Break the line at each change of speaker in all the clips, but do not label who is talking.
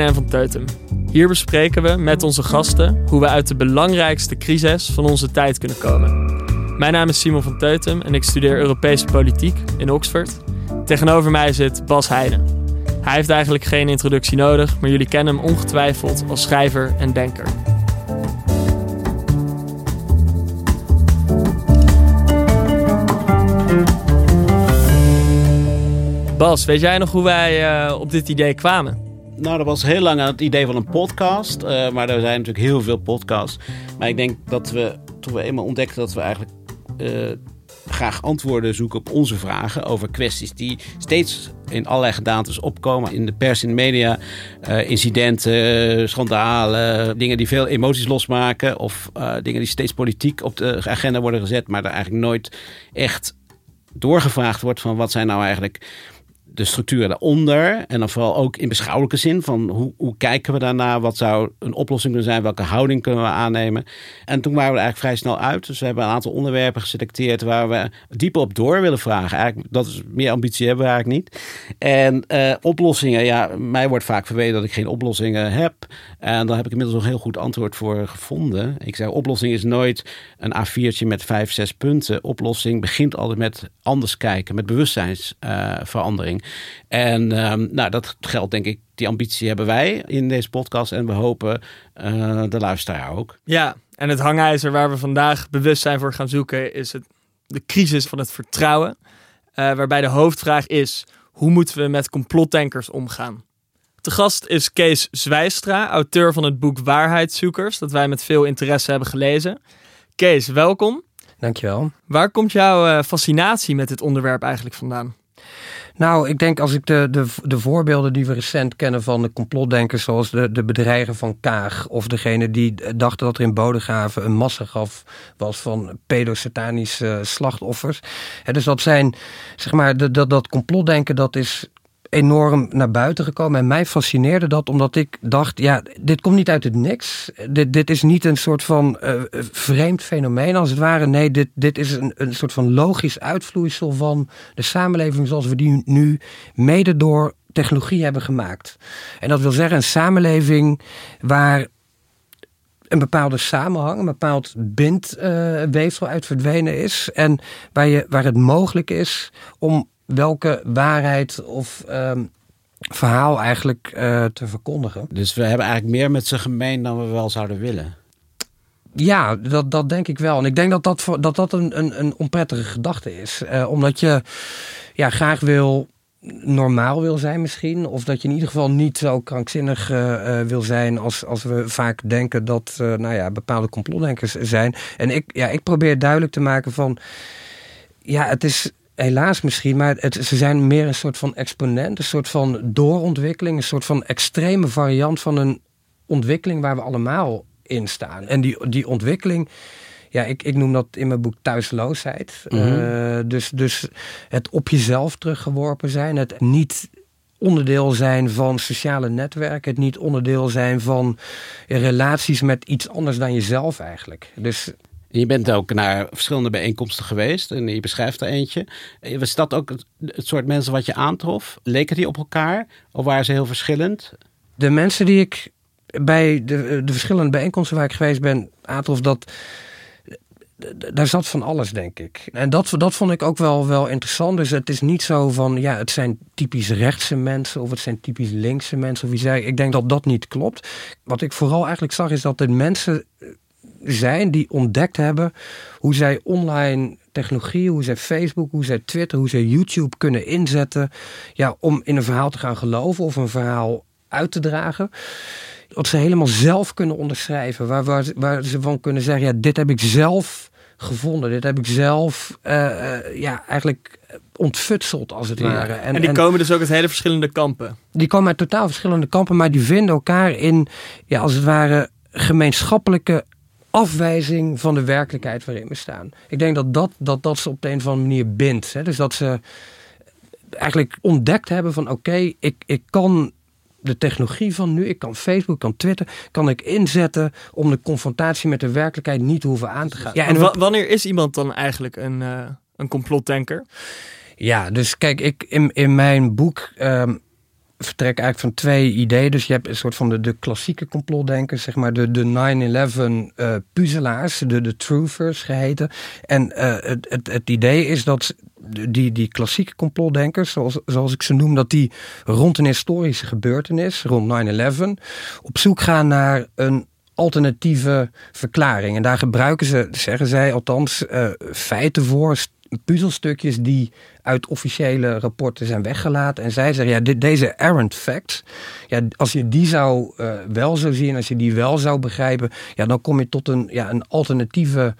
En van Teutem. Hier bespreken we met onze gasten hoe we uit de belangrijkste crisis van onze tijd kunnen komen. Mijn naam is Simon van Teutem en ik studeer Europese politiek in Oxford. Tegenover mij zit Bas Heijnen. Hij heeft eigenlijk geen introductie nodig, maar jullie kennen hem ongetwijfeld als schrijver en denker. Bas, weet jij nog hoe wij uh, op dit idee kwamen?
Nou, dat was heel lang aan het idee van een podcast. Uh, maar er zijn natuurlijk heel veel podcasts. Maar ik denk dat we, toen we eenmaal ontdekten dat we eigenlijk uh, graag antwoorden zoeken op onze vragen over kwesties die steeds in allerlei gedaantes opkomen. In de pers, in de media, uh, incidenten, schandalen, dingen die veel emoties losmaken. Of dingen die steeds politiek op de agenda worden gezet, maar er eigenlijk nooit echt doorgevraagd wordt van wat zijn nou eigenlijk de structuren daaronder. En dan vooral ook in beschouwelijke zin van hoe, hoe kijken we daarna? Wat zou een oplossing kunnen zijn? Welke houding kunnen we aannemen? En toen waren we er eigenlijk vrij snel uit. Dus we hebben een aantal onderwerpen geselecteerd waar we dieper op door willen vragen. Eigenlijk, dat is meer ambitie hebben we eigenlijk niet. En uh, oplossingen, ja, mij wordt vaak verweten dat ik geen oplossingen heb. En daar heb ik inmiddels een heel goed antwoord voor gevonden. Ik zeg, oplossing is nooit een A4'tje met vijf, zes punten. Oplossing begint altijd met anders kijken, met bewustzijnsverandering. En um, nou, dat geldt denk ik, die ambitie hebben wij in deze podcast. En we hopen uh, de luisteraar ook.
Ja, en het hangijzer waar we vandaag bewustzijn voor gaan zoeken is het, de crisis van het vertrouwen. Uh, waarbij de hoofdvraag is, hoe moeten we met complotdenkers omgaan? De gast is Kees Zwijstra, auteur van het boek Waarheidszoekers, dat wij met veel interesse hebben gelezen. Kees, welkom.
Dankjewel.
Waar komt jouw uh, fascinatie met dit onderwerp eigenlijk vandaan?
Nou, ik denk als ik de, de, de voorbeelden die we recent kennen van de complotdenkers, zoals de, de bedreiger van Kaag, of degene die dachten dat er in Bodegraven een massagraf was van pedosatanische slachtoffers. Dus dat zijn, zeg maar, dat, dat complotdenken, dat is enorm naar buiten gekomen. En mij fascineerde dat omdat ik dacht, ja, dit komt niet uit het niks. Dit, dit is niet een soort van uh, vreemd fenomeen als het ware. Nee, dit, dit is een, een soort van logisch uitvloeisel van de samenleving zoals we die nu mede door technologie hebben gemaakt. En dat wil zeggen een samenleving waar een bepaalde samenhang, een bepaald bindweefsel uh, uit verdwenen is. En waar, je, waar het mogelijk is om welke waarheid of um, verhaal eigenlijk uh, te verkondigen.
Dus we hebben eigenlijk meer met ze gemeen dan we wel zouden willen.
Ja, dat, dat denk ik wel. En ik denk dat dat, dat, dat een, een, een onprettige gedachte is. Uh, omdat je ja, graag wil normaal wil zijn misschien. Of dat je in ieder geval niet zo krankzinnig uh, wil zijn als, als we vaak denken dat uh, nou ja, bepaalde complotdenkers zijn. En ik, ja, ik probeer duidelijk te maken van... Ja, het is helaas misschien, maar het, ze zijn meer een soort van exponent, een soort van doorontwikkeling, een soort van extreme variant van een ontwikkeling waar we allemaal in staan. En die, die ontwikkeling, ja, ik, ik noem dat in mijn boek thuisloosheid. Mm -hmm. uh, dus, dus het op jezelf teruggeworpen zijn, het niet onderdeel zijn van sociale netwerken, het niet onderdeel zijn van relaties met iets anders dan jezelf eigenlijk. Dus
je bent ook naar verschillende bijeenkomsten geweest en je beschrijft er eentje. Was dat ook het, het soort mensen wat je aantrof? Leken die op elkaar of waren ze heel verschillend?
De mensen die ik bij de, de verschillende bijeenkomsten waar ik geweest ben aantrof, dat daar zat van alles, denk ik. En dat, dat vond ik ook wel, wel interessant. Dus het is niet zo van, ja, het zijn typisch rechtse mensen of het zijn typisch linkse mensen. Of wie zei, ik denk dat dat niet klopt. Wat ik vooral eigenlijk zag is dat de mensen zijn die ontdekt hebben hoe zij online technologie, hoe zij Facebook, hoe zij Twitter, hoe zij YouTube kunnen inzetten ja, om in een verhaal te gaan geloven of een verhaal uit te dragen. Wat ze helemaal zelf kunnen onderschrijven, waar, waar, waar ze van kunnen zeggen, ja, dit heb ik zelf gevonden, dit heb ik zelf uh, uh, ja, eigenlijk ontfutseld als het
ja.
ware.
En, en die en, komen dus ook uit hele verschillende kampen?
Die komen uit totaal verschillende kampen, maar die vinden elkaar in, ja, als het ware, gemeenschappelijke afwijzing van de werkelijkheid waarin we staan. Ik denk dat dat, dat, dat ze op de een of andere manier bindt. Hè? Dus dat ze eigenlijk ontdekt hebben van oké, okay, ik, ik kan de technologie van nu, ik kan Facebook, kan Twitter, kan ik inzetten om de confrontatie met de werkelijkheid niet te hoeven aan te gaan.
Ja, en wa wanneer is iemand dan eigenlijk een, uh, een complotdenker?
Ja, dus kijk, ik in, in mijn boek um, vertrek eigenlijk van twee ideeën. Dus je hebt een soort van de, de klassieke complotdenkers, zeg maar de, de 9-11 uh, puzzelaars, de, de truthers geheten. En uh, het, het, het idee is dat die, die klassieke complotdenkers, zoals, zoals ik ze noem, dat die rond een historische gebeurtenis, rond 9-11, op zoek gaan naar een alternatieve verklaring. En daar gebruiken ze, zeggen zij althans, uh, feiten voor, puzzelstukjes die uit officiële rapporten zijn weggelaten. En zij zeggen, ja, deze errant facts, ja, als je die zou uh, wel zou zien, als je die wel zou begrijpen, ja, dan kom je tot een, ja, een alternatieve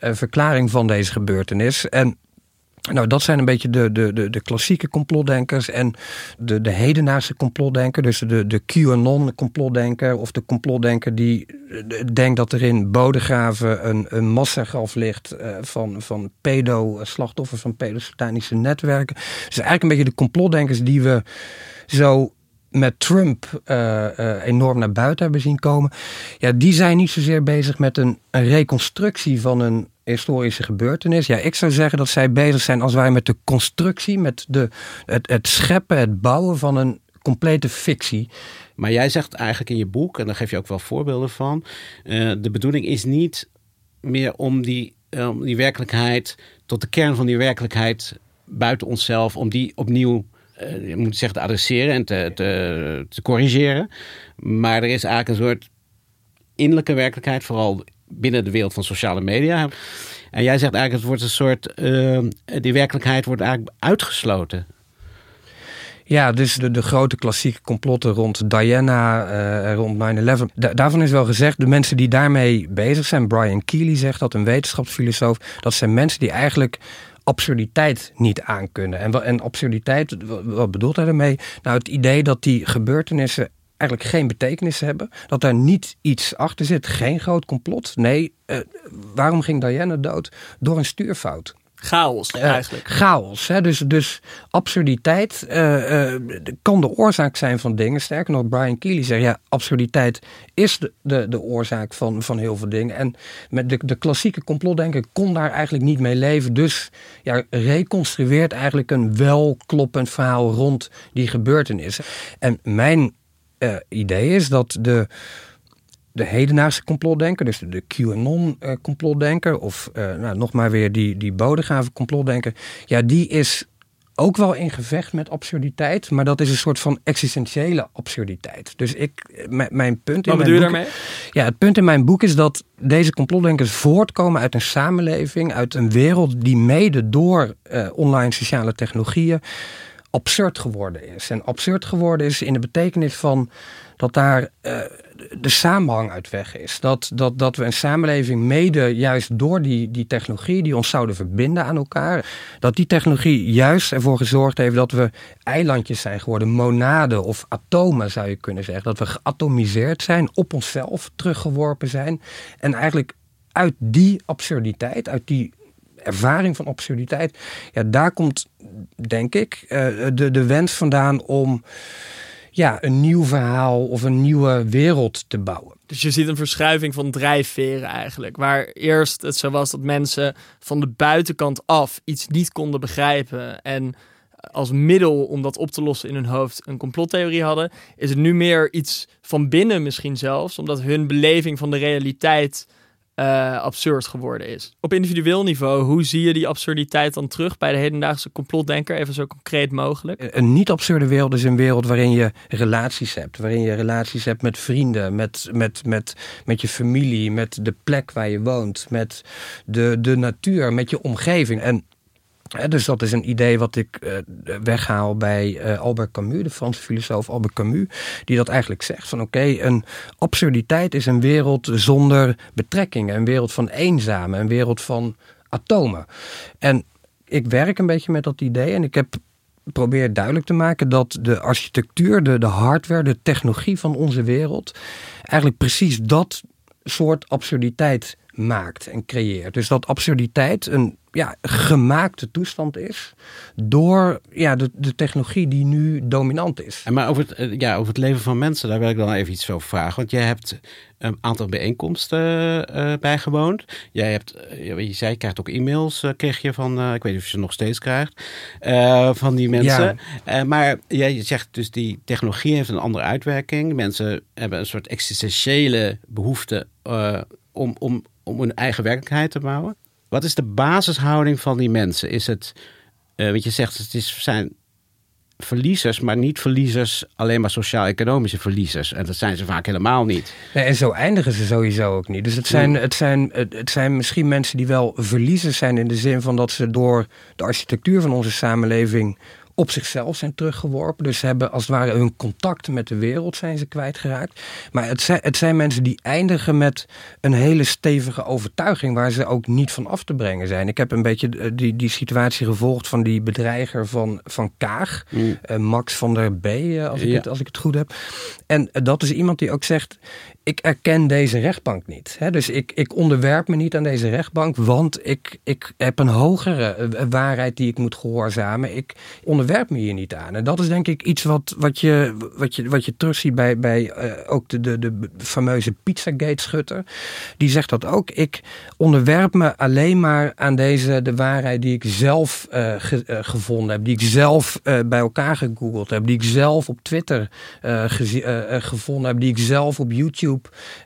uh, verklaring van deze gebeurtenis. En nou, dat zijn een beetje de, de, de, de klassieke complotdenkers en de, de hedendaagse complotdenker. Dus de, de QAnon-complotdenker of de complotdenker die denkt dat er in Bodegraven een, een massagraf ligt uh, van, van pedo-slachtoffers van pedosatanische netwerken. Dus eigenlijk een beetje de complotdenkers die we zo met Trump uh, enorm naar buiten hebben zien komen. Ja, die zijn niet zozeer bezig met een, een reconstructie van een historische gebeurtenis. Ja, ik zou zeggen dat zij bezig zijn als wij met de constructie, met de, het, het scheppen, het bouwen van een complete fictie.
Maar jij zegt eigenlijk in je boek, en daar geef je ook wel voorbeelden van, uh, de bedoeling is niet meer om die, um, die werkelijkheid tot de kern van die werkelijkheid buiten onszelf, om die opnieuw uh, je moet zeggen, te adresseren en te, te, te corrigeren. Maar er is eigenlijk een soort innerlijke werkelijkheid, vooral binnen de wereld van sociale media. En jij zegt eigenlijk, het wordt een soort, uh, die werkelijkheid wordt eigenlijk uitgesloten.
Ja, dus de, de grote klassieke complotten rond Diana, uh, rond 9-11. Da daarvan is wel gezegd, de mensen die daarmee bezig zijn, Brian Keeley zegt dat, een wetenschapsfilosoof, dat zijn mensen die eigenlijk absurditeit niet aankunnen. En, en absurditeit, wat bedoelt hij daarmee? Nou, het idee dat die gebeurtenissen eigenlijk geen betekenis hebben. Dat daar niet iets achter zit. Geen groot complot. Nee, uh, waarom ging Diana dood? Door een stuurfout.
Chaos eigenlijk.
Uh, chaos. Hè? Dus, dus absurditeit uh, kan de oorzaak zijn van dingen. Sterker nog, Brian Keeley zegt ja, absurditeit is de, de, de oorzaak van, van heel veel dingen. En met de, de klassieke complotdenker kon daar eigenlijk niet mee leven. Dus ja, reconstrueert eigenlijk een wel kloppend verhaal rond die gebeurtenissen. En mijn uh, idee is dat de, de hedendaagse complotdenker, dus de QAnon-complotdenker, uh, of uh, nou, nog maar weer die, die Bodegraven complotdenker, ja, die is ook wel in gevecht met absurditeit, maar dat is een soort van existentiële absurditeit. Dus ik, mijn punt in
Wat
mijn
boek,
daarmee? Ja, het punt in mijn boek is dat deze complotdenkers voortkomen uit een samenleving, uit een wereld die mede door uh, online sociale technologieën absurd geworden is. En absurd geworden is in de betekenis van dat daar uh, de samenhang uit weg is. Dat, dat, dat we een samenleving mede juist door die, die technologie die ons zouden verbinden aan elkaar, dat die technologie juist ervoor gezorgd heeft dat we eilandjes zijn geworden, monaden of atomen zou je kunnen zeggen. Dat we geatomiseerd zijn, op onszelf teruggeworpen zijn. En eigenlijk uit die absurditeit, uit die ervaring van absurditeit. Ja, daar komt, denk ik, uh, de, de wens vandaan om ja, een nieuw verhaal of een nieuwe wereld te bouwen.
Dus je ziet een verschuiving van drijfveren eigenlijk. Waar eerst het zo was dat mensen van de buitenkant af iets niet konden begrijpen. En als middel om dat op te lossen in hun hoofd een complottheorie hadden. Is het nu meer iets van binnen misschien zelfs. Omdat hun beleving van de realiteit uh, absurd geworden is. Op individueel niveau, hoe zie je die absurditeit dan terug bij de hedendaagse complotdenker? Even zo concreet mogelijk.
Een niet absurde wereld is een wereld waarin je relaties hebt. Waarin je relaties hebt met vrienden, met, met, met, met je familie, met de plek waar je woont, met de, de natuur, met je omgeving. En dus dat is een idee wat ik uh, weghaal bij uh, Albert Camus, de Franse filosoof Albert Camus, die dat eigenlijk zegt van oké, een absurditeit is een wereld zonder betrekkingen, een wereld van eenzamen, een wereld van atomen. En ik werk een beetje met dat idee en ik heb probeer duidelijk te maken dat de architectuur, de, de hardware, de technologie van onze wereld eigenlijk precies dat soort absurditeit maakt en creëert. Dus dat absurditeit een ja, gemaakte toestand is door ja, de, de technologie die nu dominant is.
En maar over het, eh, ja, over het leven van mensen, daar wil ik dan even iets over vragen. Want jij hebt een aantal bijeenkomsten uh, bijgewoond. Jij hebt, uh, je zei, je krijgt ook e-mails, uh, kreeg je van, ik weet niet of je ze nog steeds krijgt, van die mensen. Ja. maar jij zegt dus die technologie heeft een andere uitwerking. Mensen hebben een soort existentiële behoefte om, om, om hun eigen werkelijkheid te bouwen. Wat is de basishouding van die mensen? Is het, uh, wat je zegt, het is, zijn verliezers, maar niet verliezers, alleen maar sociaal-economische verliezers. En dat zijn ze vaak helemaal niet.
Nee, en zo eindigen ze sowieso ook niet. Dus het zijn, het, zijn, het zijn misschien mensen die wel verliezers zijn in de zin van dat ze door de architectuur van onze samenleving op zichzelf zijn teruggeworpen. Dus ze hebben als het ware hun contact met de wereld zijn ze kwijtgeraakt. Maar het zijn, het zijn mensen die eindigen met een hele stevige overtuiging waar ze ook niet van af te brengen zijn. Ik heb een beetje eh, die, die situatie gevolgd van die bedreiger van, van Kaag, mm. uh, Max van der B, uh, als, ik het, als ik het goed heb. En dat is iemand die ook zegt, ik erken deze rechtbank niet. Hè? Dus ik, ik onderwerp me niet aan deze rechtbank, want ik, ik heb een hogere waarheid die ik moet gehoorzamen. Ik onderwerp me hier niet aan. En dat is denk ik iets wat, wat, je, wat, je, wat je terugziet bij, bij uh, ook de, de, de fameuze Pizzagate-schutter. Die zegt dat ook. Ik onderwerp me alleen maar aan deze, de waarheid die ik zelf uh, gevonden heb. Die ik zelf bij elkaar gegoogeld heb. Die ik zelf op Twitter gevonden heb. Die ik zelf op YouTube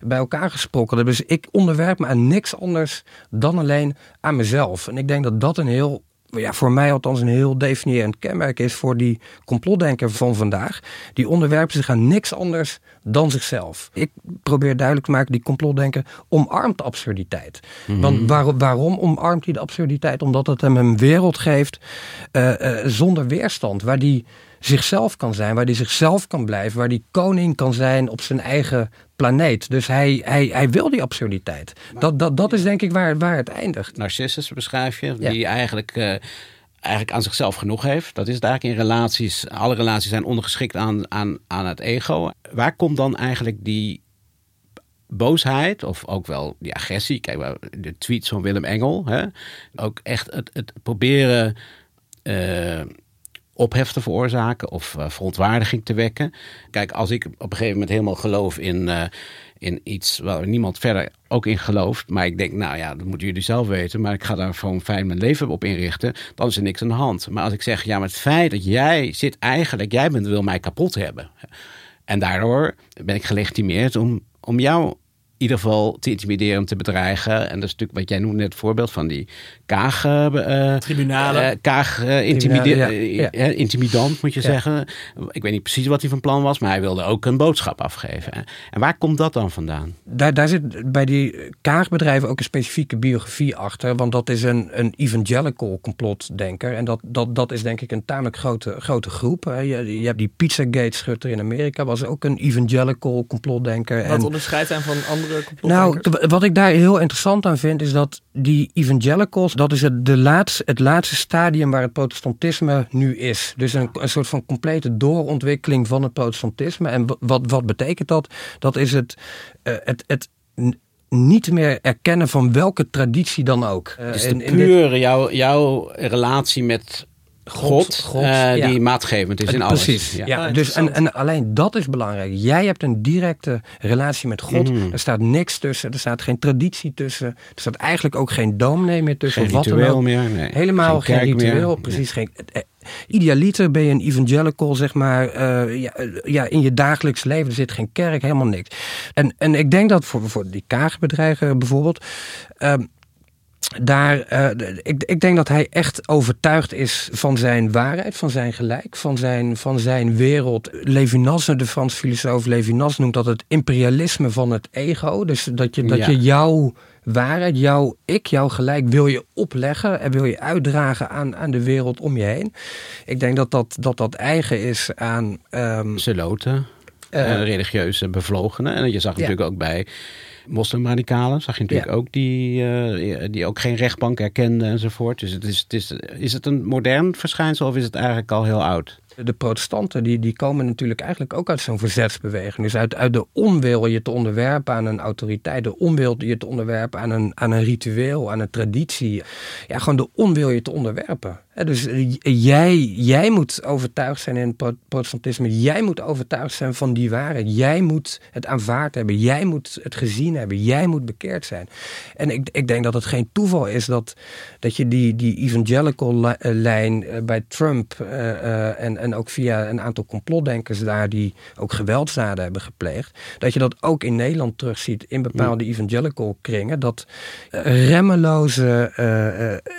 bij elkaar gesproken hebben. Dus ik onderwerp me aan niks anders dan alleen aan mezelf. En ik denk dat dat een heel ja, voor mij althans een heel definiërend kenmerk is voor die complotdenker van vandaag. Die onderwerpen zich aan niks anders dan zichzelf. Ik probeer duidelijk te maken, die complotdenker omarmt absurditeit. Mm Want waar, waarom omarmt hij de absurditeit? Omdat het hem een wereld geeft uh, uh, zonder weerstand, waar die zichzelf kan zijn, waar hij zichzelf kan blijven, waar hij koning kan zijn op zijn eigen planeet. Dus hij, hij, hij wil die absurditeit. Dat, dat, dat is denk ik waar, waar het eindigt.
Narcissus beschrijf je, die eigenlijk... Uh, eigenlijk aan zichzelf genoeg heeft. Dat is het eigenlijk in relaties. Alle relaties zijn ondergeschikt aan, aan, aan het ego. Waar komt dan eigenlijk die boosheid of ook wel die agressie? Kijk, de tweets van Willem Engel. Hè? Ook echt het, het proberen... Uh, ophef te veroorzaken of uh, verontwaardiging te wekken. Kijk, als ik op een gegeven moment helemaal geloof in, uh, in iets waar niemand verder ook in gelooft, maar ik denk, nou ja, dat moeten jullie zelf weten, maar ik ga daar gewoon fijn mijn leven op inrichten, dan is er niks aan de hand. Maar als ik zeg, ja, maar het feit dat jij zit eigenlijk, jij bent, wil mij kapot hebben. En daardoor ben ik gelegitimeerd om, om jou ieder geval te intimideren, om te bedreigen. En dat is natuurlijk wat jij noemde net het voorbeeld van die Kaag... Uh,
Tribunalen.
Uh, Kaag uh, intimidant, moet je zeggen. Ik weet niet precies wat hij van plan was, maar hij wilde ook een boodschap afgeven. En waar komt dat dan vandaan?
Daar, daar zit bij die Kaagbedrijven ook een specifieke biografie achter. Want dat is een, een evangelical complotdenker. En dat, dat, dat is denk ik een tamelijk grote, grote groep. Je, je hebt die Pizzagate-schutter in Amerika, was ook een evangelical complotdenker.
Wat onderscheidt hem van andere
nou, wat ik daar heel interessant aan vind, is dat die evangelicals, dat is het, de laatste, het laatste stadium waar het protestantisme nu is. Dus een, een soort van complete doorontwikkeling van het protestantisme. En wat, wat betekent dat? Dat is het, uh, het, het niet meer erkennen van welke traditie dan ook.
Dus in, in puur jouw, jouw relatie met God, God, uh, die maatgevend is in alles.
Precies. Ja. ja dus en, en alleen dat is belangrijk. Jij hebt een directe relatie met God. Mm. Er staat niks tussen. Er staat geen traditie tussen. Er staat eigenlijk ook geen dominee meer tussen.
Geen wat ritueel meer. Nee.
Helemaal geen, geen ritueel. Meer. Precies nee. geen. Eh, idealiter ben je een evangelical, zeg maar, uh, ja, ja, in je dagelijks leven. Er zit geen kerk, helemaal niks. En, en ik denk dat voor, voor die kaagbedrijven bijvoorbeeld. Uh, daar, uh, ik, ik denk dat hij echt overtuigd is van zijn waarheid, van zijn gelijk, van zijn, van zijn wereld. Levinas, de Frans filosoof Levinas, noemt dat het imperialisme van het ego. Dus dat je, dat ja. je jouw waarheid, jouw ik, jouw gelijk wil je opleggen en wil je uitdragen aan, aan de wereld om je heen. Ik denk dat dat, dat, dat eigen is aan... Um,
Zeloten, uh, religieuze bevlogenen. En je zag natuurlijk ook bij moslimradicalen zag je natuurlijk ja. ook die, uh, die ook geen rechtbank erkenden enzovoort. Dus het is, het is, is het een modern verschijnsel of is het eigenlijk al heel oud?
De protestanten die, die komen natuurlijk eigenlijk ook uit zo'n verzetsbeweging. Dus uit, uit de onwil je te onderwerpen aan een autoriteit, de onwil je te onderwerpen aan een, aan een ritueel, aan een traditie. Ja, gewoon de onwil je te onderwerpen. Dus jij, jij moet overtuigd zijn in het protestantisme. Jij moet overtuigd zijn van die waarheid. Jij moet het aanvaard hebben. Jij moet het gezien hebben. Jij moet bekeerd zijn. En ik, ik denk dat het geen toeval is dat, dat je die, die evangelical eh, lijn eh, bij Trump uh, en, en ook via een aantal complotdenkers daar die ook geweldsdaden hebben gepleegd, dat je dat ook in Nederland terugziet in bepaalde evangelical kringen. Dat remmeloze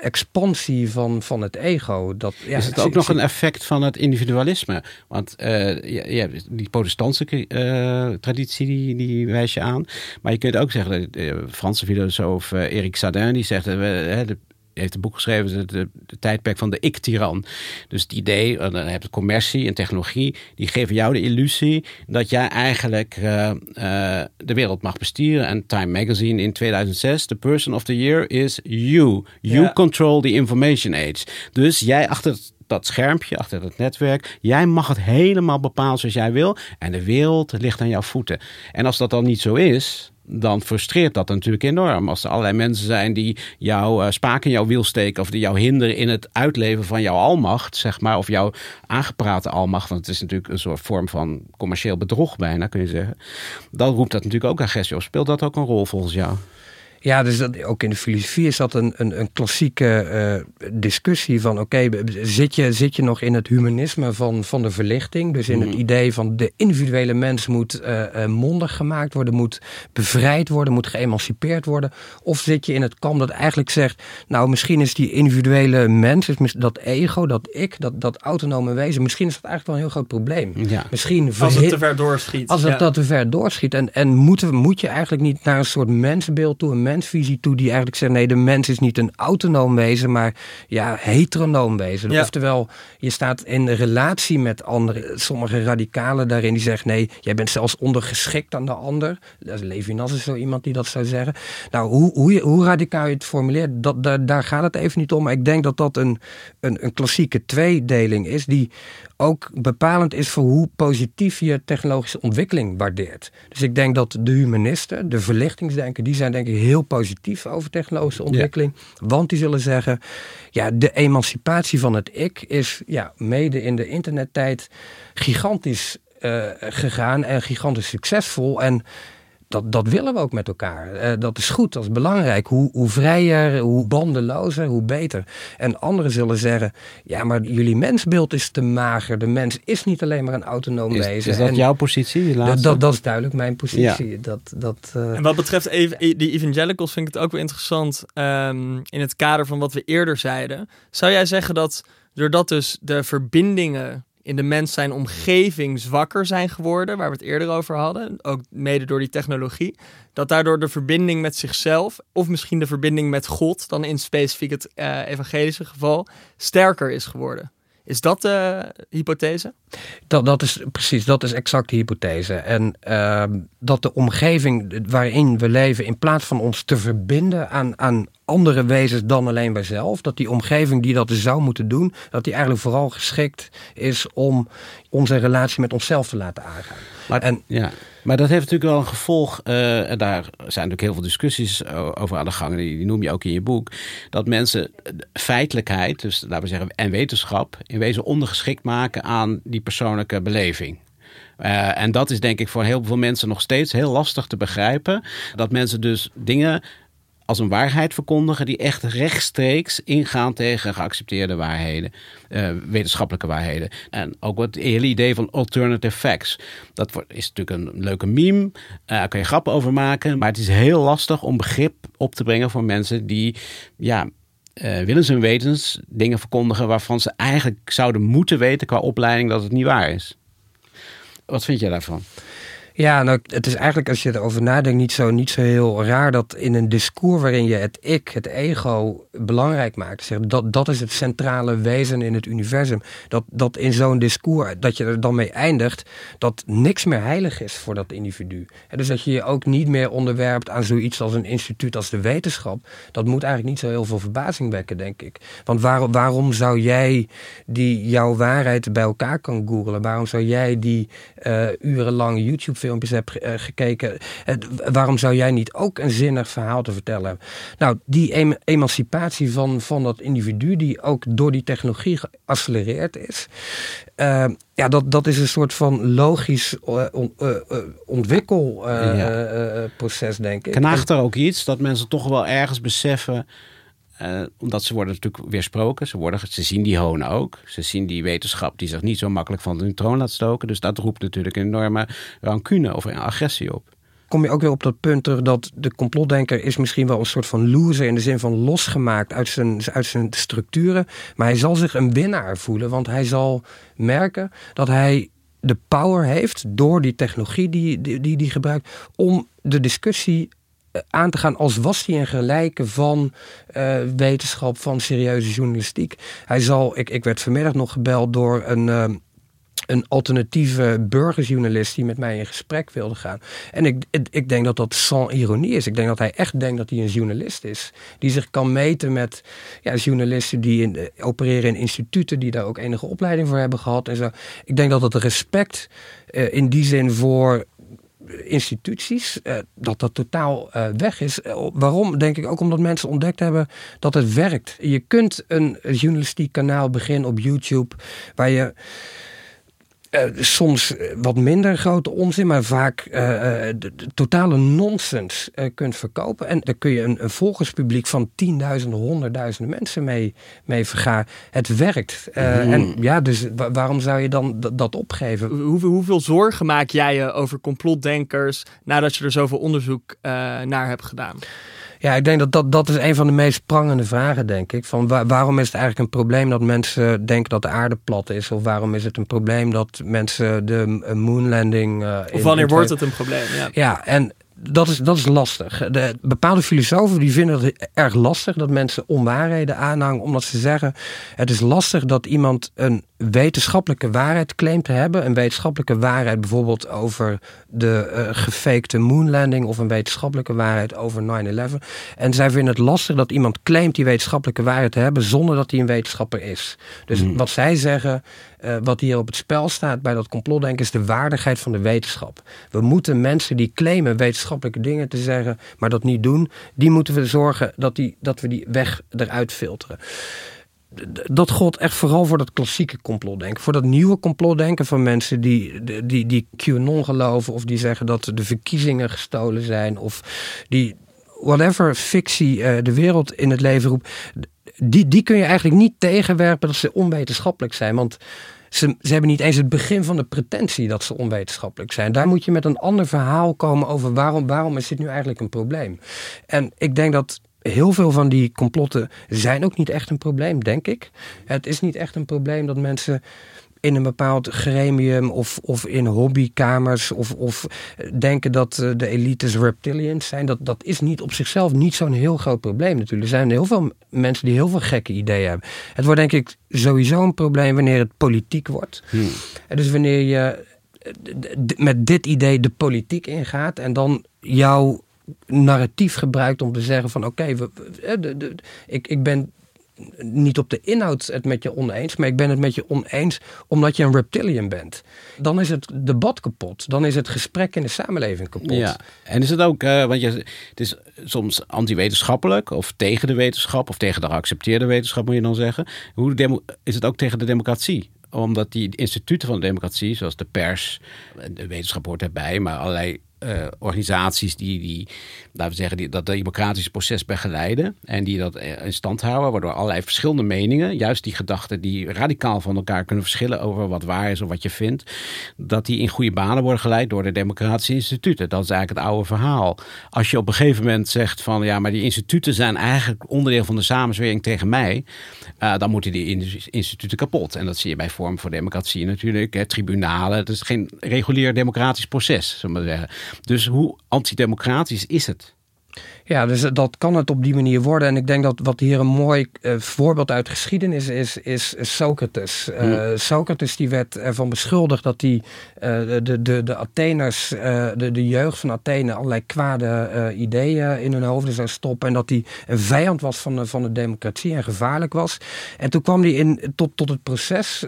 expansie van, van het ego. Dat,
ja, is het ook nog een effect van het individualisme? Want uh, je, hebt die protestantse uh, traditie, die, die wijs je aan. Maar je kunt ook zeggen, de Franse filosoof Eric Sadin, die zegt, de heeft een boek geschreven, de, de, tijdperk van de ik-tiran. Dus het idee, dan heb je commercie en technologie, die geven jou de illusie dat jij eigenlijk uh, uh, de wereld mag besturen. En Time Magazine in 2006, the person of the year is you. You control the information age. Dus jij achter dat schermpje, achter het netwerk. Jij mag het helemaal bepalen zoals jij wil. En de wereld ligt aan jouw voeten. En als dat dan niet zo is, dan frustreert dat natuurlijk enorm. Als er allerlei mensen zijn die jouw uh, spaak in jouw wiel steken of die jou hinderen in het uitleven van jouw almacht, zeg maar, of jouw aangeprate almacht, want het is natuurlijk een soort vorm van commercieel bedrog bijna, kun je zeggen. Dan roept dat natuurlijk ook agressie op. Speelt dat ook een rol volgens jou?
Ja, dus dat, ook in de filosofie is dat een, een, een klassieke uh, discussie van oké, zit, je, zit je nog in het humanisme van, van de verlichting? Dus in het mhm. idee van de individuele mens moet uh, mondig gemaakt worden, moet bevrijd worden, moet geëmancipeerd worden? Of zit je in het kamp dat eigenlijk zegt, nou misschien is die individuele mens, is dat ego, dat ik, dat, dat autonome wezen, misschien is dat eigenlijk wel een heel groot probleem.
Ja. Misschien als het te ver doorschiet.
Als het dat te ver doorschiet. En, en moet, moet je eigenlijk niet naar een soort mensbeeld toe, een mens mensvisie toe die eigenlijk zegt: nee, de mens is niet een autonoom wezen, maar ja, heteronoom wezen. Oftewel, je staat in relatie met anderen. Sommige radicalen daarin die zeggen: nee, jij bent zelfs ondergeschikt aan de ander. Levinas is zo iemand die dat zou zeggen. Nou, hoe, hoe, hoe radicaal je het formuleert, dat, daar, daar gaat het even niet om. Maar ik denk dat dat een, een, een klassieke tweedeling is die ook bepalend is voor hoe positief je technologische ontwikkeling waardeert. Dus ik denk dat de humanisten, de verlichtingsdenken, die zijn denk ik heel positief over technologische ontwikkeling. Want die zullen zeggen, ja, de emancipatie van het ik is ja, mede in de internettijd gigantisch uh, gegaan en gigantisch succesvol. En dat, dat willen we ook met elkaar. Uh, dat is goed, dat is belangrijk. Hoe, hoe vrijer, hoe bandelozer, hoe beter. En anderen zullen zeggen: ja, maar jullie mensbeeld is te mager. De mens is niet alleen maar een autonoom wezen.
Is dat jouw positie?
Dat, dat, dat, is duidelijk mijn positie. Dat, dat, uh...
En wat betreft die evangelicals vind ik het ook wel interessant. Um, in het kader van wat we eerder zeiden. Zou jij zeggen dat doordat dus de verbindingen in de mens zijn omgeving zwakker zijn geworden, waar we het eerder over hadden, ook mede door die technologie, dat daardoor de verbinding met zichzelf, of misschien de verbinding met God, dan in specifiek het uh, evangelische geval, sterker is geworden. Is dat de hypothese?
Dat, dat is precies, dat is exact de hypothese. En uh, dat de omgeving waarin we leven, in plaats van ons te verbinden aan, aan andere wezens dan alleen wij zelf, dat die omgeving die dat zou moeten doen, dat die eigenlijk vooral geschikt is om onze relatie met onszelf te laten aangaan.
Maar, en, ja. maar dat heeft natuurlijk wel een gevolg, uh, en daar zijn natuurlijk heel veel discussies over aan de gang, die, die noem je ook in je boek, dat mensen feitelijkheid, dus laten we zeggen, en wetenschap, in wezen ondergeschikt maken aan die persoonlijke beleving. Uh, en dat is denk ik voor heel veel mensen nog steeds heel lastig te begrijpen. Dat mensen dus dingen als een waarheid verkondigen die echt rechtstreeks ingaan tegen geaccepteerde waarheden, uh, wetenschappelijke waarheden. En ook het hele idee van alternative facts. Dat is natuurlijk een leuke meme, uh, daar kan je grappen over maken, maar het is heel lastig om begrip op te brengen voor mensen die, ja, uh, willens en wetens dingen verkondigen waarvan ze eigenlijk zouden moeten weten qua opleiding dat het niet waar is. Wat vind jij daarvan?
Ja, nou, het is eigenlijk als je erover nadenkt niet zo, niet zo heel raar dat in een discours waarin je het ik, het ego belangrijk maakt, zeg, dat, dat is het centrale wezen in het universum. Dat, dat in zo'n discours, dat je er dan mee eindigt, dat niks meer heilig is voor dat individu. En dus dat je je ook niet meer onderwerpt aan zoiets als een instituut als de wetenschap. Dat moet eigenlijk niet zo heel veel verbazing wekken, denk ik. Want waarom, waarom zou jij die jouw waarheid bij elkaar kan googlen? Waarom zou jij die uh, urenlang YouTube filmpjes hebt uh, gekeken. Waarom zou jij niet ook een zinnig verhaal te vertellen hebben? Nou, die em emancipatie van, van dat individu, die ook door die technologie geaccelereerd is. ja, dat, dat is een soort van logisch on, ontwikkelproces, ja. denk ik.
Knaagt er ook iets dat mensen toch wel ergens beseffen uh, omdat ze worden natuurlijk weersproken. Ze, worden, ze zien die honen ook. Ze zien die wetenschap die zich niet zo makkelijk van de troon laat stoken. Dus dat roept natuurlijk een enorme rancune of agressie op.
Kom je ook weer op dat punt terug dat de complotdenker is misschien wel een soort van loser in de zin van losgemaakt uit zijn, uit zijn structuren. Maar hij zal zich een winnaar voelen, want hij zal merken dat hij de power heeft door die technologie die die, die, die gebruikt om de discussie eh, aan te gaan als was hij een gelijke van uh, wetenschap, van serieuze journalistiek. Hij zal, ik, ik werd vanmiddag nog gebeld door een, uh, een alternatieve burgersjournalist die met mij in gesprek wilde gaan. En ik, ik, denk dat dat sans ironie is. Ik denk dat hij echt denkt dat hij een journalist is. Die zich kan meten met ja, journalisten die in, opereren in instituten, die daar ook enige opleiding voor hebben gehad en zo. Ik denk dat het respect in die zin voor instituties, eh, dat dat totaal eh, weg is. Eh, waarom? Denk ik ook omdat mensen ontdekt hebben dat het werkt. Je kunt een journalistiek kanaal beginnen op YouTube waar je uh, soms wat minder grote onzin, maar vaak uh, de, de, totale nonsens uh, kunt verkopen. En daar kun je een, een volgerspubliek van tienduizenden, honderdduizenden mensen mee, mee vergaren. Het werkt. Mm. En ja, dus waarom zou je dan dat opgeven?
Hoeveel, hoeveel zorgen maak jij je over complotdenkers nadat je er zoveel onderzoek naar hebt gedaan?
Ja, ik denk dat, dat dat is een van de meest prangende vragen, denk ik. Van waarom is het eigenlijk een probleem dat mensen denken dat de aarde plat is? Of waarom is het een probleem dat mensen de moonlanding... Uh,
of wanneer wordt het een probleem? Ja,
ja en dat is, dat is lastig. De, bepaalde filosofen die vinden het erg lastig dat mensen onwaarheden aanhangen. Omdat ze zeggen, het is lastig dat iemand een wetenschappelijke waarheid claimt te hebben. Een wetenschappelijke waarheid bijvoorbeeld over de uh, gefakte moonlanding. Of een wetenschappelijke waarheid over 9-11. En zij vinden het lastig dat iemand claimt die wetenschappelijke waarheid te hebben. Zonder dat hij een wetenschapper is. Dus hmm. wat zij zeggen, uh, wat hier op het spel staat bij dat complotdenken... is de waardigheid van de wetenschap. We moeten mensen die claimen wetenschappelijke dingen te zeggen... maar dat niet doen, die moeten we zorgen dat, die, dat we die weg eruit filteren dat gold echt vooral voor dat klassieke complotdenken. Voor dat nieuwe complotdenken van mensen die, die, die QAnon geloven... of die zeggen dat de verkiezingen gestolen zijn... of die whatever fictie uh, de wereld in het leven roept... Die, die kun je eigenlijk niet tegenwerpen dat ze onwetenschappelijk zijn. Want ze, ze hebben niet eens het begin van de pretentie dat ze onwetenschappelijk zijn. Daar moet je met een ander verhaal komen over waarom, waarom is dit nu eigenlijk een probleem. En ik denk dat heel veel van die complotten zijn ook niet echt een probleem, denk ik. Het is niet echt een probleem dat mensen in een bepaald gremium of, of in hobbykamers of, of denken dat eh, de elites reptilians zijn. Dat, dat is niet op zichzelf niet zo'n heel groot probleem natuurlijk. Er zijn heel veel mensen die heel veel gekke ideeën hebben. Het wordt denk ik sowieso een probleem wanneer het politiek wordt. Hmm. Dus wanneer je eh, met dit idee de politiek ingaat en dan jouw narratief gebruikt om te zeggen van oké, okay, ik, ik ben niet op de inhoud het met je oneens, maar ik ben het met je oneens omdat je een reptilian bent. Dan is het debat kapot. Dan is het gesprek in de samenleving kapot.
Ja, en is het ook, uh, want je, het is soms anti-wetenschappelijk of tegen de wetenschap of tegen de geaccepteerde wetenschap moet je dan zeggen. Hoe is het ook tegen de democratie? omdat die instituten van de democratie, zoals de pers, de wetenschap hoort erbij, maar allerlei uh, organisaties die, die, laten we zeggen, die, dat democratische proces begeleiden. En die dat in stand houden, waardoor allerlei verschillende meningen, juist die gedachten die radicaal van elkaar kunnen verschillen over wat waar is of wat je vindt, dat die in goede banen worden geleid door de democratische instituten. Dat is eigenlijk het oude verhaal. Als je op een gegeven moment zegt van ja, maar die instituten zijn eigenlijk onderdeel van de samenzwering tegen mij, uh, dan moeten die instituten kapot. En dat zie je bij Vorm voor Democratie natuurlijk, hè, tribunalen. Het is geen regulier democratisch proces, zullen we zeggen. Dus hoe antidemocratisch is het?
Ja, dus dat kan het op die manier worden. En ik denk dat wat hier een mooi uh, voorbeeld uit geschiedenis is, is Socrates. Uh, Socrates die werd ervan beschuldigd dat hij uh, de, de, de Atheners, de, de jeugd van Athene, allerlei kwade ideeën in hun hoofden zou stoppen. En dat hij een vijand was van de, van de democratie en gevaarlijk was. En toen kwam hij in, tot, tot het proces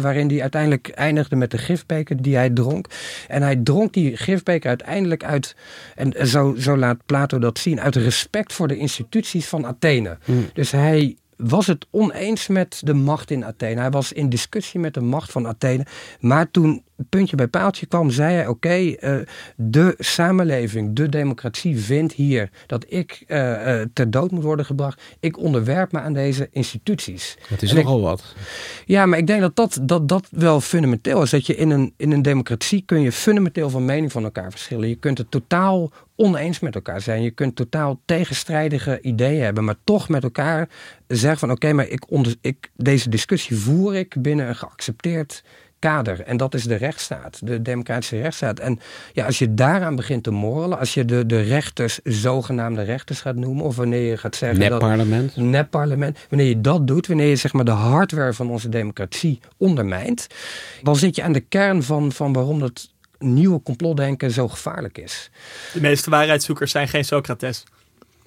waarin hij uiteindelijk eindigde met de gifbeker die hij dronk. En hij dronk die gifbeker uiteindelijk uit. En zo, zo laat Plato dat zien uit respect voor de instituties van Athene. Hmm. Dus hij was het oneens met de macht in Athene. Hij was in discussie met de macht van Athene. Maar toen puntje bij paaltje kwam, zei hij: Oké, eh, de samenleving, de democratie vindt hier dat ik uh, ter dood moet worden gebracht. Ik onderwerp me aan deze instituties.
Het is nogal wat.
Ja, maar ik denk dat dat, dat dat wel fundamenteel is. Dat je in een, in een democratie kun je fundamenteel van mening van elkaar verschillen. Je kunt het totaal oneens met elkaar zijn. Je kunt totaal tegenstrijdige ideeën hebben, maar toch met elkaar zeggen van oké, maar ik onder, ik, deze discussie voer ik binnen een geaccepteerd kader. En dat is de rechtsstaat, de democratische rechtsstaat. En ja, als je daaraan begint te morrelen, als je de, de rechters zogenaamde rechters gaat noemen, of wanneer je gaat zeggen.
Nep-parlement.
Nep-parlement. Wanneer je dat doet, wanneer je zeg maar de hardware van onze democratie ondermijnt, dan zit je aan de kern van, van waarom dat nieuwe complotdenken zo gevaarlijk is.
De meeste waarheidszoekers zijn geen Socrates.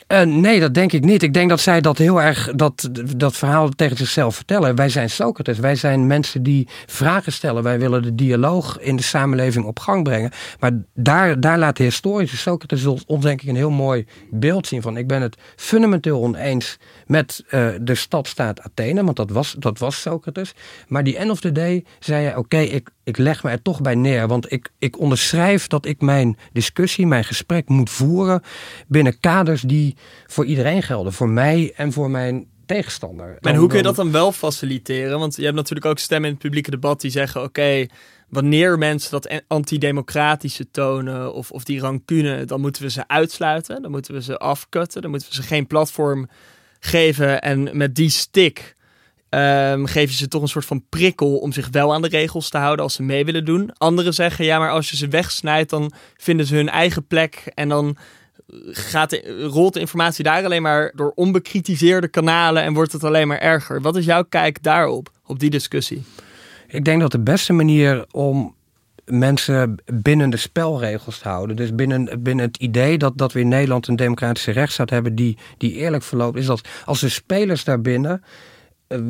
Uh, nee, dat denk ik niet. Ik denk dat zij dat heel erg, dat, dat verhaal tegen zichzelf vertellen. Wij zijn Socrates, wij zijn mensen die vragen stellen. Wij willen de dialoog in de samenleving op gang brengen. Maar daar, daar laat de historische Socrates ons denk ik een heel mooi beeld zien van. Ik ben het fundamenteel oneens met uh, de stadstaat Athene, want dat was, dat was Socrates. Maar die end of the day zei hij, oké, ik, ik leg me er toch bij neer. Want ik, ik onderschrijf dat ik mijn discussie, mijn gesprek moet voeren binnen kaders die voor iedereen gelden. Voor mij en voor mijn tegenstander.
En hoe kun je dat dan wel faciliteren? Want je hebt natuurlijk ook stemmen in het publieke debat die zeggen: oké, wanneer mensen dat antidemocratische tonen of, of die rancune, dan moeten we ze uitsluiten. Dan moeten we ze afkutten. Dan moeten we ze geen platform geven. En met die stick um, geef je ze toch een soort van prikkel om zich wel aan de regels te houden als ze mee willen doen. Anderen zeggen, ja, maar als je ze wegsnijdt, dan vinden ze hun eigen plek en dan gaat de, rolt de informatie daar alleen maar door onbekritiseerde kanalen en wordt het alleen maar erger. Wat is jouw kijk daarop, op die discussie?
Ik denk dat de beste manier om mensen binnen de spelregels te houden. Dus binnen, binnen het idee dat, dat we in Nederland een democratische rechtsstaat hebben die, die eerlijk verloopt, is dat als de spelers daarbinnen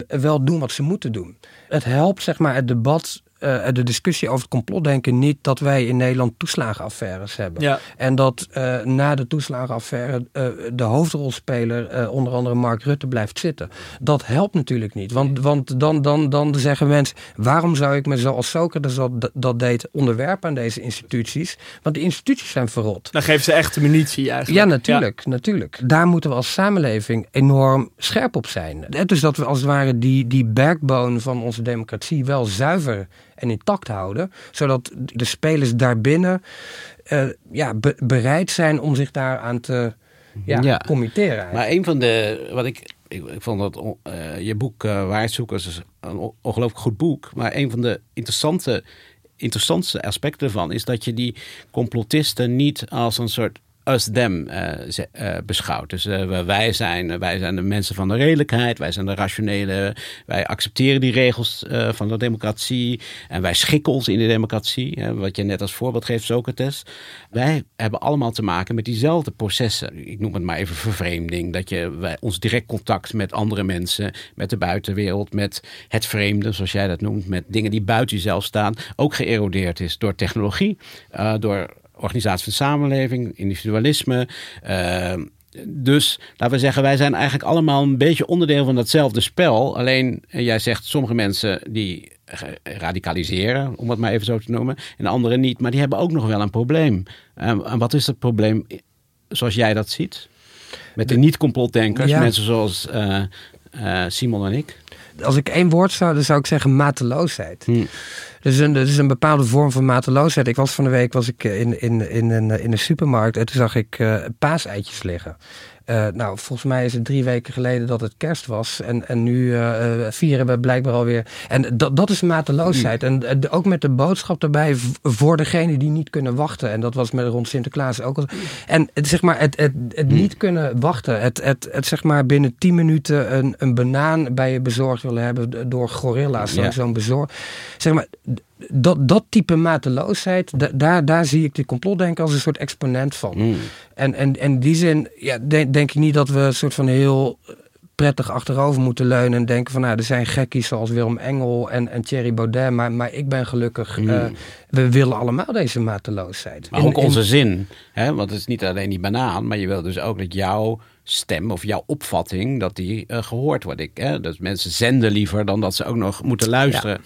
wel doen wat ze moeten doen. Het helpt zeg maar het debat uh, de discussie over het complotdenken niet dat wij in Nederland toeslagenaffaires hebben. Ja. En dat uh, na de toeslagenaffaire uh, de hoofdrolspeler, onder andere Mark Rutte, blijft zitten. Dat helpt natuurlijk niet. Want, want dan, dan, dan zeggen mensen: waarom zou ik me zoals Socrates dat, dat deed onderwerpen aan deze instituties? Want die instituties zijn verrot.
Dan geven ze echt de munitie eigenlijk.
Ja, natuurlijk. natuurlijk. Daar moeten we als samenleving enorm scherp op zijn. Dus dat we als het ware die, die backbone van onze democratie wel zuiver en intact houden. Zodat de spelers daarbinnen uh, ja, bereid zijn om zich daaraan te ja, ja. committeren.
Maar een van de, wat ik, ik, vond dat uh, je boek uh, is een ongelooflijk goed boek. Maar een van de interessante, interessantste aspecten ervan is dat je die complotisten niet als een soort us-them uh, uh, beschouwt. Dus uh, wij, zijn, wij zijn de mensen van de redelijkheid, wij zijn de rationele, wij accepteren die regels van de democratie en wij schikken ons in de democratie. wat je net als voorbeeld geeft, Socrates. Wij hebben allemaal te maken met diezelfde processen. Ik noem het maar even vervreemding. Dat je ons direct contact met andere mensen, met de buitenwereld, met het vreemde, zoals jij dat noemt, met dingen die buiten jezelf staan, ook geërodeerd is door technologie, door organisatie van samenleving, individualisme. Uh, dus laten we zeggen, wij zijn eigenlijk allemaal een beetje onderdeel van datzelfde spel. Alleen, eh, jij zegt, sommige mensen die radicaliseren, om het maar even zo te noemen. En anderen niet. Maar die hebben ook nog wel een probleem. en wat is het probleem zoals jij dat ziet? Met de, niet-complotdenkers, mensen zoals uh, Simon en ik?
Als ik één woord zou, dan zou ik zeggen mateloosheid. Hm. Dus een, is een bepaalde vorm van mateloosheid. Ik was van de week was ik in, in, in, een, in een supermarkt en toen zag ik uh, paaseitjes liggen. Uh, nou, volgens mij is het drie weken geleden dat het kerst was. En, en nu uh, vieren we blijkbaar alweer. En dat, dat is mateloosheid. En ook met de boodschap erbij voor degenen die niet kunnen wachten. En dat was met rond Sinterklaas ook. En het, zeg maar, het, het, het niet kunnen wachten. Het, het, het zeg maar binnen tien minuten een, een banaan bij je bezorgd willen hebben door gorilla's. Ja. Zo'n bezorg. Zeg maar, dat, dat type mateloosheid, daar, daar zie ik die complotdenken als een soort exponent van. Hmm. En, en, en in die zin ja, denk, denk ik niet dat we een soort van heel prettig achterover moeten leunen en denken van nou, er zijn gekkies zoals Willem Engel en, en Thierry Baudet, maar, maar ik ben gelukkig. Hmm. Eh, we willen allemaal deze mateloosheid.
Maar ook onze zin, hè? want het is niet alleen die banaan, maar je wil dus ook dat jouw stem of jouw opvatting, dat die uh, gehoord wordt. Ik, hè? Dat mensen zenden liever dan dat ze ook nog moeten luisteren.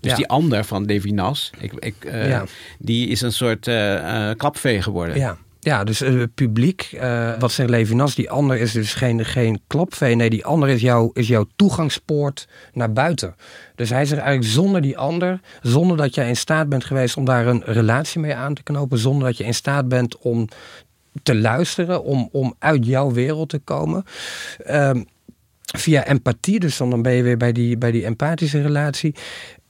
Dus die ander van Levinas, ik, ik, uh, die is een soort uh, klapvee geworden.
Ja. Ja, dus het publiek, wat zegt Levinas, die ander is dus geen, geen klapvee. Nee, die ander is, jouw is jouw toegangspoort naar buiten. Dus hij zegt eigenlijk zonder die ander, zonder dat jij in staat bent geweest om daar een relatie mee aan te knopen, zonder dat je in staat bent om te luisteren, om, om uit jouw wereld te komen. Ehm, via empathie, dus dan ben je weer bij die, bij die empathische relatie.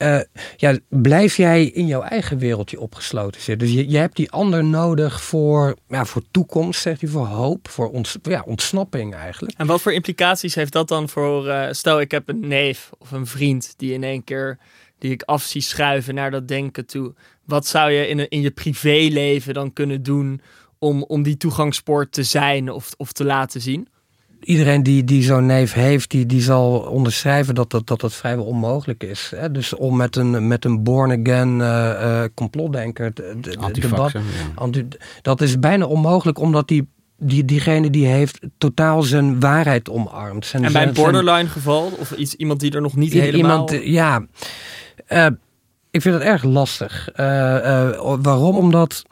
Uh, ja, blijf jij in jouw eigen wereldje opgesloten zitten. Dus je, je hebt die ander nodig voor, ja, voor toekomst, zegt hij, voor hoop, voor ont, ja, ontsnapping eigenlijk.
En wat voor implicaties heeft dat dan voor, uh, stel ik heb een neef of een vriend die in één keer, die ik af zie schuiven naar dat denken toe. Wat zou je in, in je privéleven dan kunnen doen om, om die toegangspoort te zijn of, of te laten zien?
Iedereen die, die zo'n neef heeft, die, die zal onderschrijven dat dat, dat, dat vrijwel onmogelijk is. Hè? Dus om met een, met een born-again uh, complotdenker... De, debat, ja. dat is bijna onmogelijk, omdat die die, diegene die heeft totaal zijn waarheid omarmd. Zijn,
en bij een borderline geval? Of iets, iemand die er nog niet helemaal... Iemand,
ja, uh, ik vind het erg lastig. Uh, waarom? Omdat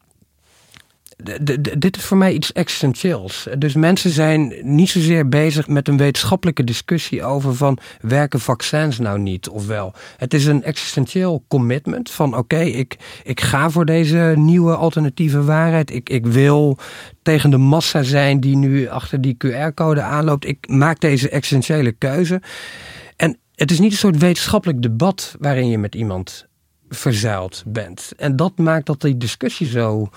dit is voor mij iets essentieels. Dus mensen zijn niet zozeer bezig met een wetenschappelijke discussie over van werken vaccins nou niet of wel. Het is een existentieel commitment van oké, ik, ik ga voor deze nieuwe alternatieve waarheid. Ik, ik wil tegen de massa zijn die nu achter die QR-code aanloopt. Ik maak deze essentiële keuze. En het is niet een soort wetenschappelijk debat waarin je met iemand verzuild bent. En dat maakt dat die discussie zo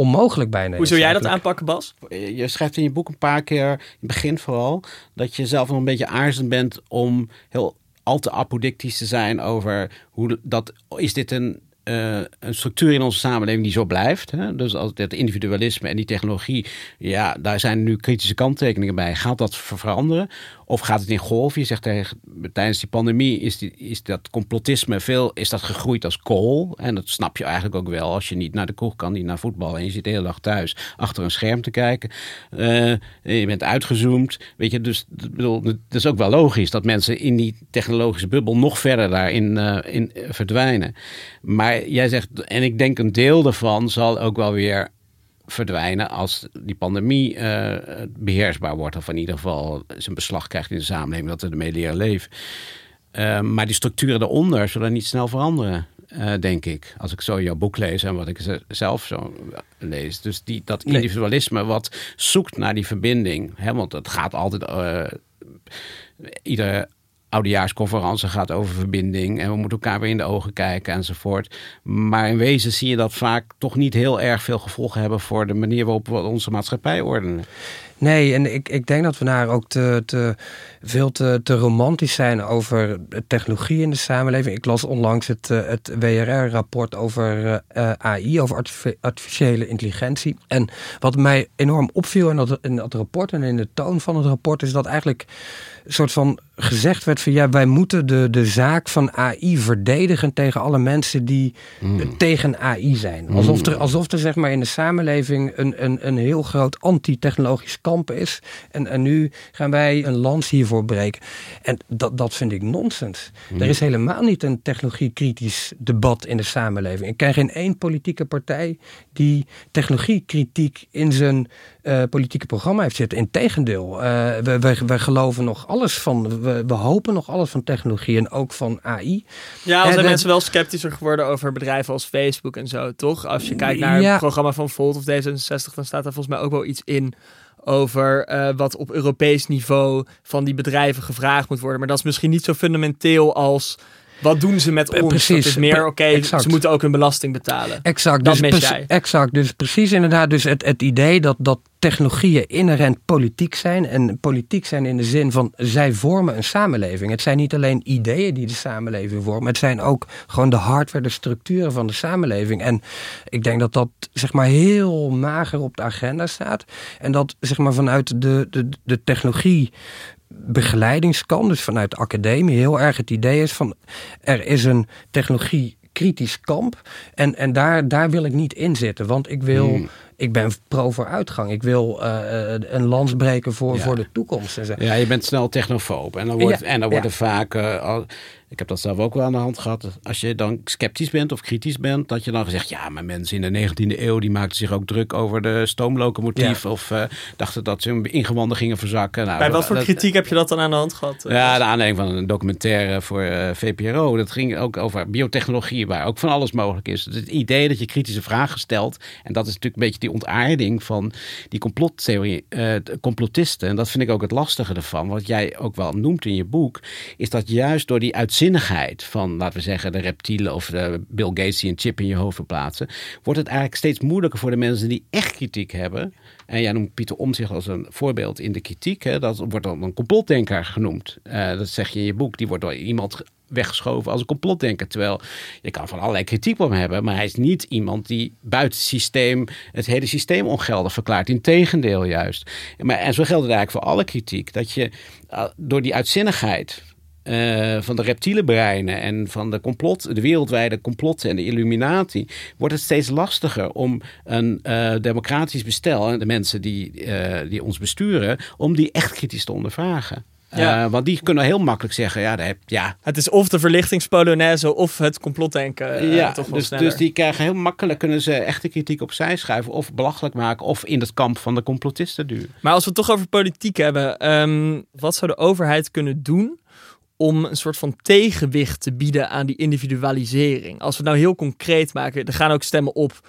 onmogelijk bijna.
Hoe zou jij dat aanpakken, Bas?
Je schrijft in je boek een paar keer, in het begin vooral, dat je zelf nog een beetje aarzelend bent om heel al te apodictisch te zijn over hoe dat is dit een uh, een structuur in onze samenleving die zo blijft. Hè? Dus als het individualisme en die technologie, ja, daar zijn nu kritische kanttekeningen bij. Gaat dat veranderen? Of gaat het in golven? Je zegt tijdens die pandemie is, die, is dat complotisme veel is dat gegroeid als kool. En dat snap je eigenlijk ook wel als je niet naar de kroeg kan, niet naar voetbal. En je zit de hele dag thuis achter een scherm te kijken. Uh, je bent uitgezoomd. Weet je, dus bedoel, het is ook wel logisch dat mensen in die technologische bubbel nog verder daarin uh, in, verdwijnen. Maar jij zegt, en ik denk een deel daarvan zal ook wel weer verdwijnen als die pandemie uh, beheersbaar wordt. Of in ieder geval zijn beslag krijgt in de samenleving, dat we ermee leren leven. Uh, maar die structuren daaronder zullen niet snel veranderen, uh, denk ik. Als ik zo jouw boek lees en wat ik zelf zo lees. Dus die, dat individualisme wat zoekt naar die verbinding. Hè, want het gaat altijd... ieder oudejaarsconferentie gaat over verbinding en we moeten elkaar weer in de ogen kijken enzovoort. Maar in wezen zie je dat vaak toch niet heel erg veel gevolgen hebben voor de manier waarop we onze maatschappij ordenen.
Nee, en ik, ik denk dat we daar ook te, te veel te, te romantisch zijn over technologie in de samenleving. Ik las onlangs het, eh, het WRR-rapport over eh, AI, over artificiële intelligentie. En wat mij enorm opviel in dat, in dat rapport en in de toon van het rapport, is dat eigenlijk een soort van gezegd werd van ja, wij moeten de, de zaak van AI verdedigen tegen alle mensen die hmm. tegen AI zijn. Alsof er, alsof er zeg maar in de samenleving een, een, een heel groot anti-technologisch kamp is. En, en nu gaan wij een lans hiervoor breken. En dat, dat vind ik nonsens. Er is helemaal niet een technologiekritisch debat in de samenleving. Ik ken geen één politieke partij die technologiekritiek in zijn uh, politieke programma heeft zitten. Integendeel, uh, we, we, we geloven nog alles van, we, we hopen nog alles van technologie en ook van AI.
Ja, al zijn mensen wel sceptischer geworden over bedrijven als Facebook en zo, toch? Als je kijkt naar het programma van Volt of D66, dan staat er volgens mij ook wel iets in over uh, wat op Europees niveau van die bedrijven gevraagd moet worden. Maar dat is misschien niet zo fundamenteel als wat doen ze met ons? Precies. Is meer, oké, ze moeten ook hun belasting betalen.
Exact.
Dat
dus
mis jij.
Exact. Dus precies inderdaad dus het, het idee dat, dat technologieën inherent politiek zijn. En politiek zijn in de zin van zij vormen een samenleving. Het zijn niet alleen ideeën die de samenleving vormen. Het zijn ook gewoon de hardware, de structuren van de samenleving. En ik denk dat dat zeg maar heel mager op de agenda staat. En dat zeg maar vanuit de, de, de technologie begeleidingskant, dus vanuit de academie, heel erg het idee is van er is een technologie kritisch kamp. En, en daar, daar wil ik niet in zitten. Want ik wil. Hmm. Ik ben pro vooruitgang. Ik wil uh, een lans breken voor, voor de toekomst. En zo.
Ja, je bent snel technofoob. En dan wordt, en dan wordt er vaak. Uh, ik heb dat zelf ook wel aan de hand gehad. Als je dan sceptisch bent of kritisch bent, dat je dan gezegd, ja, maar mensen in de 19e eeuw die maakten zich ook druk over de stoomlocomotief of uh, dachten dat ze hun ingewanden gingen verzakken. Nou,
Bij wat voor kritiek heb je dat dan aan de hand gehad?
Ja, de aanleiding van een documentaire voor uh, eh, VPRO. Dat ging ook over biotechnologie, waar ook van alles mogelijk is. het idee dat je kritische vragen stelt, en dat is natuurlijk een beetje die ontaarding van die complottheorie, uh, complotisten. En dat vind ik ook het lastige ervan. Wat jij ook wel noemt in je boek, is dat juist door die uit zinnigheid van, laten we zeggen, de reptielen of de Bill Gates die een chip in je hoofd verplaatsen, wordt het eigenlijk steeds moeilijker voor de mensen die echt kritiek hebben. En jij noemt Pieter Omtzigt als een voorbeeld in de kritiek. Hè, dat wordt dan een complotdenker genoemd. Uh, dat zeg je in je boek. Die wordt door iemand weggeschoven als een complotdenker. Terwijl je kan van allerlei kritiek op hem hebben, maar hij is niet iemand die buiten het systeem het hele systeem ongeldig verklaart. Integendeel juist. Maar, en zo geldt het eigenlijk voor alle kritiek. Dat je uh, door die uitzinnigheid uh, van de reptiele breinen en van de complot, de wereldwijde complotten en de illuminatie, wordt het steeds lastiger om een uh, democratisch bestel en de mensen die, uh, die ons besturen, om die echt kritisch te ondervragen. Ja. want die kunnen heel makkelijk zeggen, ja, heb, ja.
Het is of de verlichtingspolonaise of het complotdenken.
ja,
toch
dus, dus die krijgen heel makkelijk, kunnen ze echte kritiek opzij schuiven of belachelijk maken of in het kamp van de complotisten duwen.
Maar als we het toch over politiek hebben, um, wat zou de overheid kunnen doen om een soort van tegenwicht te bieden aan die individualisering. Als we het nou heel concreet maken, er gaan ook stemmen op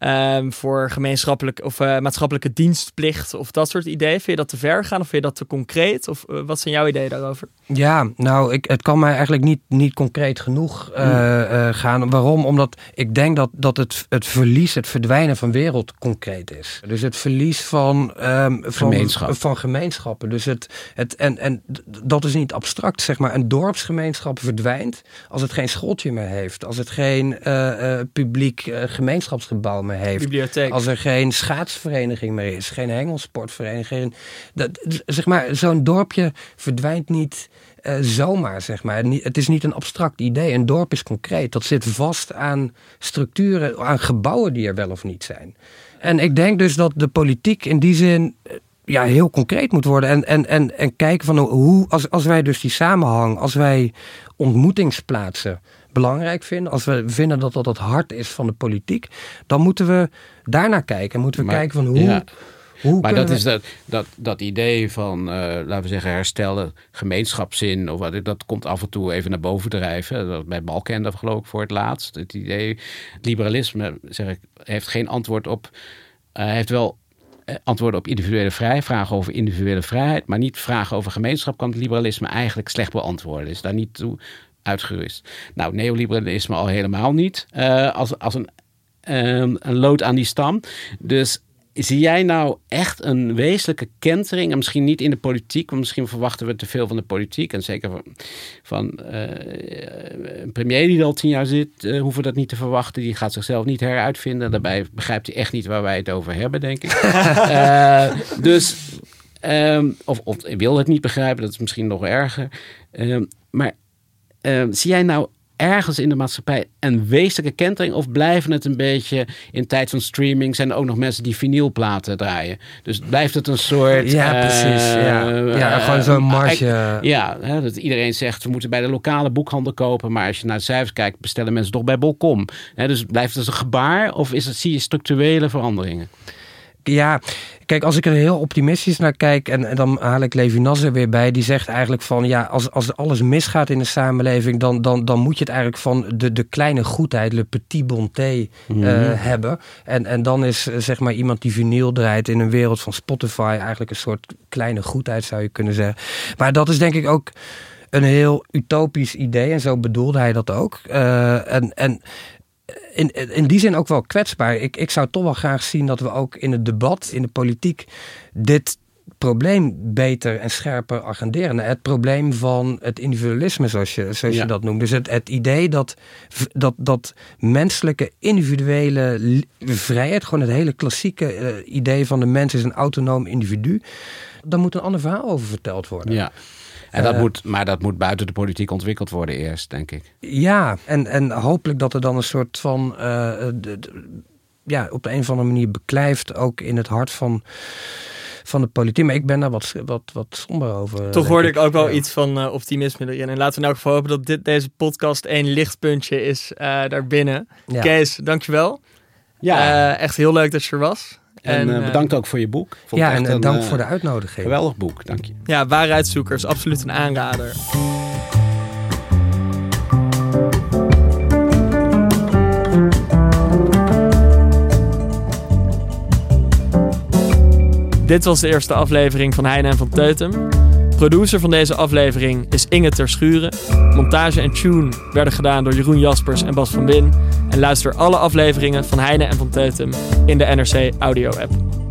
um, voor gemeenschappelijk of uh, maatschappelijke dienstplicht of dat soort ideeën. Vind je dat te ver gaan of vind je dat te concreet? Of uh, wat zijn jouw ideeën daarover?
Ja, nou, ik, het kan mij eigenlijk niet, niet concreet genoeg uh, gaan. Waarom? Omdat ik denk dat, dat het, het verlies, het verdwijnen van wereld concreet is. Dus het verlies van, um, van, Gemeenschap. van gemeenschappen. Dus het, het, en, en dat is niet abstract, zeg maar. Een dorpsgemeenschap verdwijnt als het geen schooltje meer heeft. Als het geen publiek gemeenschapsgebouw heeft.
Bibliotheek.
Als er geen schaatsvereniging meer is, geen hengelsportvereniging. Dat, zeg maar, zo'n dorpje verdwijnt niet uh, zomaar, zeg maar. Het is niet een abstract idee. Een dorp is concreet. Dat zit vast aan structuren, aan gebouwen die er wel of niet zijn. En ik denk dus dat de politiek in die zin eh, ja, heel concreet moet worden. En, en, en, en kijken van hoe, als, als wij dus die samenhang, als wij ontmoetingsplaatsen belangrijk vinden, als we vinden dat dat het hart is van de politiek, dan moeten we daarnaar kijken. Moeten we kijken van hoe. Hoe
maar dat is dat, dat, dat idee van, uh, laten we zeggen, herstellen, gemeenschapszin, of wat, dat komt af en toe even naar boven drijven. Dat bij Balkende geloof ik voor het laatst. Het idee, liberalisme, zeg ik, heeft geen antwoord op, uh, heeft wel eh, antwoorden op individuele vrijheid, vragen over individuele vrijheid, maar niet vragen over gemeenschap kan het liberalisme eigenlijk slecht beantwoorden. Is daar niet toe uitgerust. Nou, neoliberalisme al helemaal niet. Uh, als, als een, um, een lood aan die stam. Dus zie jij nou echt een wezenlijke kentering? En misschien niet in de politiek, want misschien verwachten we te veel van de politiek. En zeker van, van uh, een premier die al tien jaar zit, uh, hoeven we dat niet te verwachten. Die gaat zichzelf niet heruitvinden. Daarbij begrijpt hij echt niet waar wij het over hebben, denk ik. uh, dus, um, of, of wil het niet begrijpen, dat is misschien nog erger. Um, maar Ehm, zie jij nou ergens in de maatschappij een wezenlijke kentering? Of blijven het een beetje in tijd van streaming zijn er ook nog mensen die vinylplaten draaien? Dus blijft het een soort.
Ja, precies. Ja,
eh,
ja gewoon
eh,
zo'n
eh,
marge.
Ja, hè, dat iedereen zegt we moeten bij de lokale boekhandel kopen. Maar als je naar de cijfers kijkt, bestellen mensen toch bij Bolcom. Hè, dus blijft het een gebaar of is het, zie je structurele veranderingen?
Ja, kijk, als ik er heel optimistisch naar kijk, en, en dan haal ik Levi Nasser weer bij, die zegt eigenlijk van ja, als, als alles misgaat in de samenleving, dan, dan, dan moet je het eigenlijk van de, de kleine goedheid, le petit bonté, eh, hebben. En, en dan is eh, zeg maar iemand die vinyl draait in een wereld van Spotify eigenlijk een soort kleine goedheid, zou je kunnen zeggen. Maar dat is denk ik ook een heel utopisch idee en zo bedoelde hij dat ook. Eh, en, en in, in die zin ook wel kwetsbaar. Ik, ik zou toch wel graag zien dat we ook in het debat, in de politiek, dit probleem beter en scherper agenderen. Het probleem van het individualisme, zoals je, zoals
Ja.
je dat noemt. Dus het, het idee dat, dat, dat menselijke individuele vrijheid, gewoon het hele klassieke eh, idee van de mens is een autonoom individu, daar moet een ander verhaal over verteld worden.
Ja. En dat
Eh,
moet, maar dat moet buiten de politiek ontwikkeld worden eerst, denk ik.
Ja, en, en hopelijk dat er dan een soort van. eh, de- de- ja, op de een of andere manier beklijft. Ook in het hart van, van de politiek. Maar ik ben daar wat, wat, wat somber over.
Toch hoorde ik ook wel
Ja.
iets van eh, optimisme erin. En laten we in elk geval hopen dat dit, deze podcast één lichtpuntje is eh daarbinnen.
Ja.
Kees, dankjewel.
Ja.
Eh, echt heel leuk dat je er was.
En eh,
eh,
bedankt ook voor je boek. Vond
Ja, en eh,
een,
dank voor de uitnodiging.
Geweldig boek, dank je.
Ja, Waarheidszoekers, absoluut een aanrader. Dit was de eerste aflevering van Heine en van Teutem. Producer van deze aflevering is Inge Terschuren. Montage en tune werden gedaan door Jeroen Jaspers en Bas van Win. En luister alle afleveringen van Heine en van Teutem in de NRC Audio app.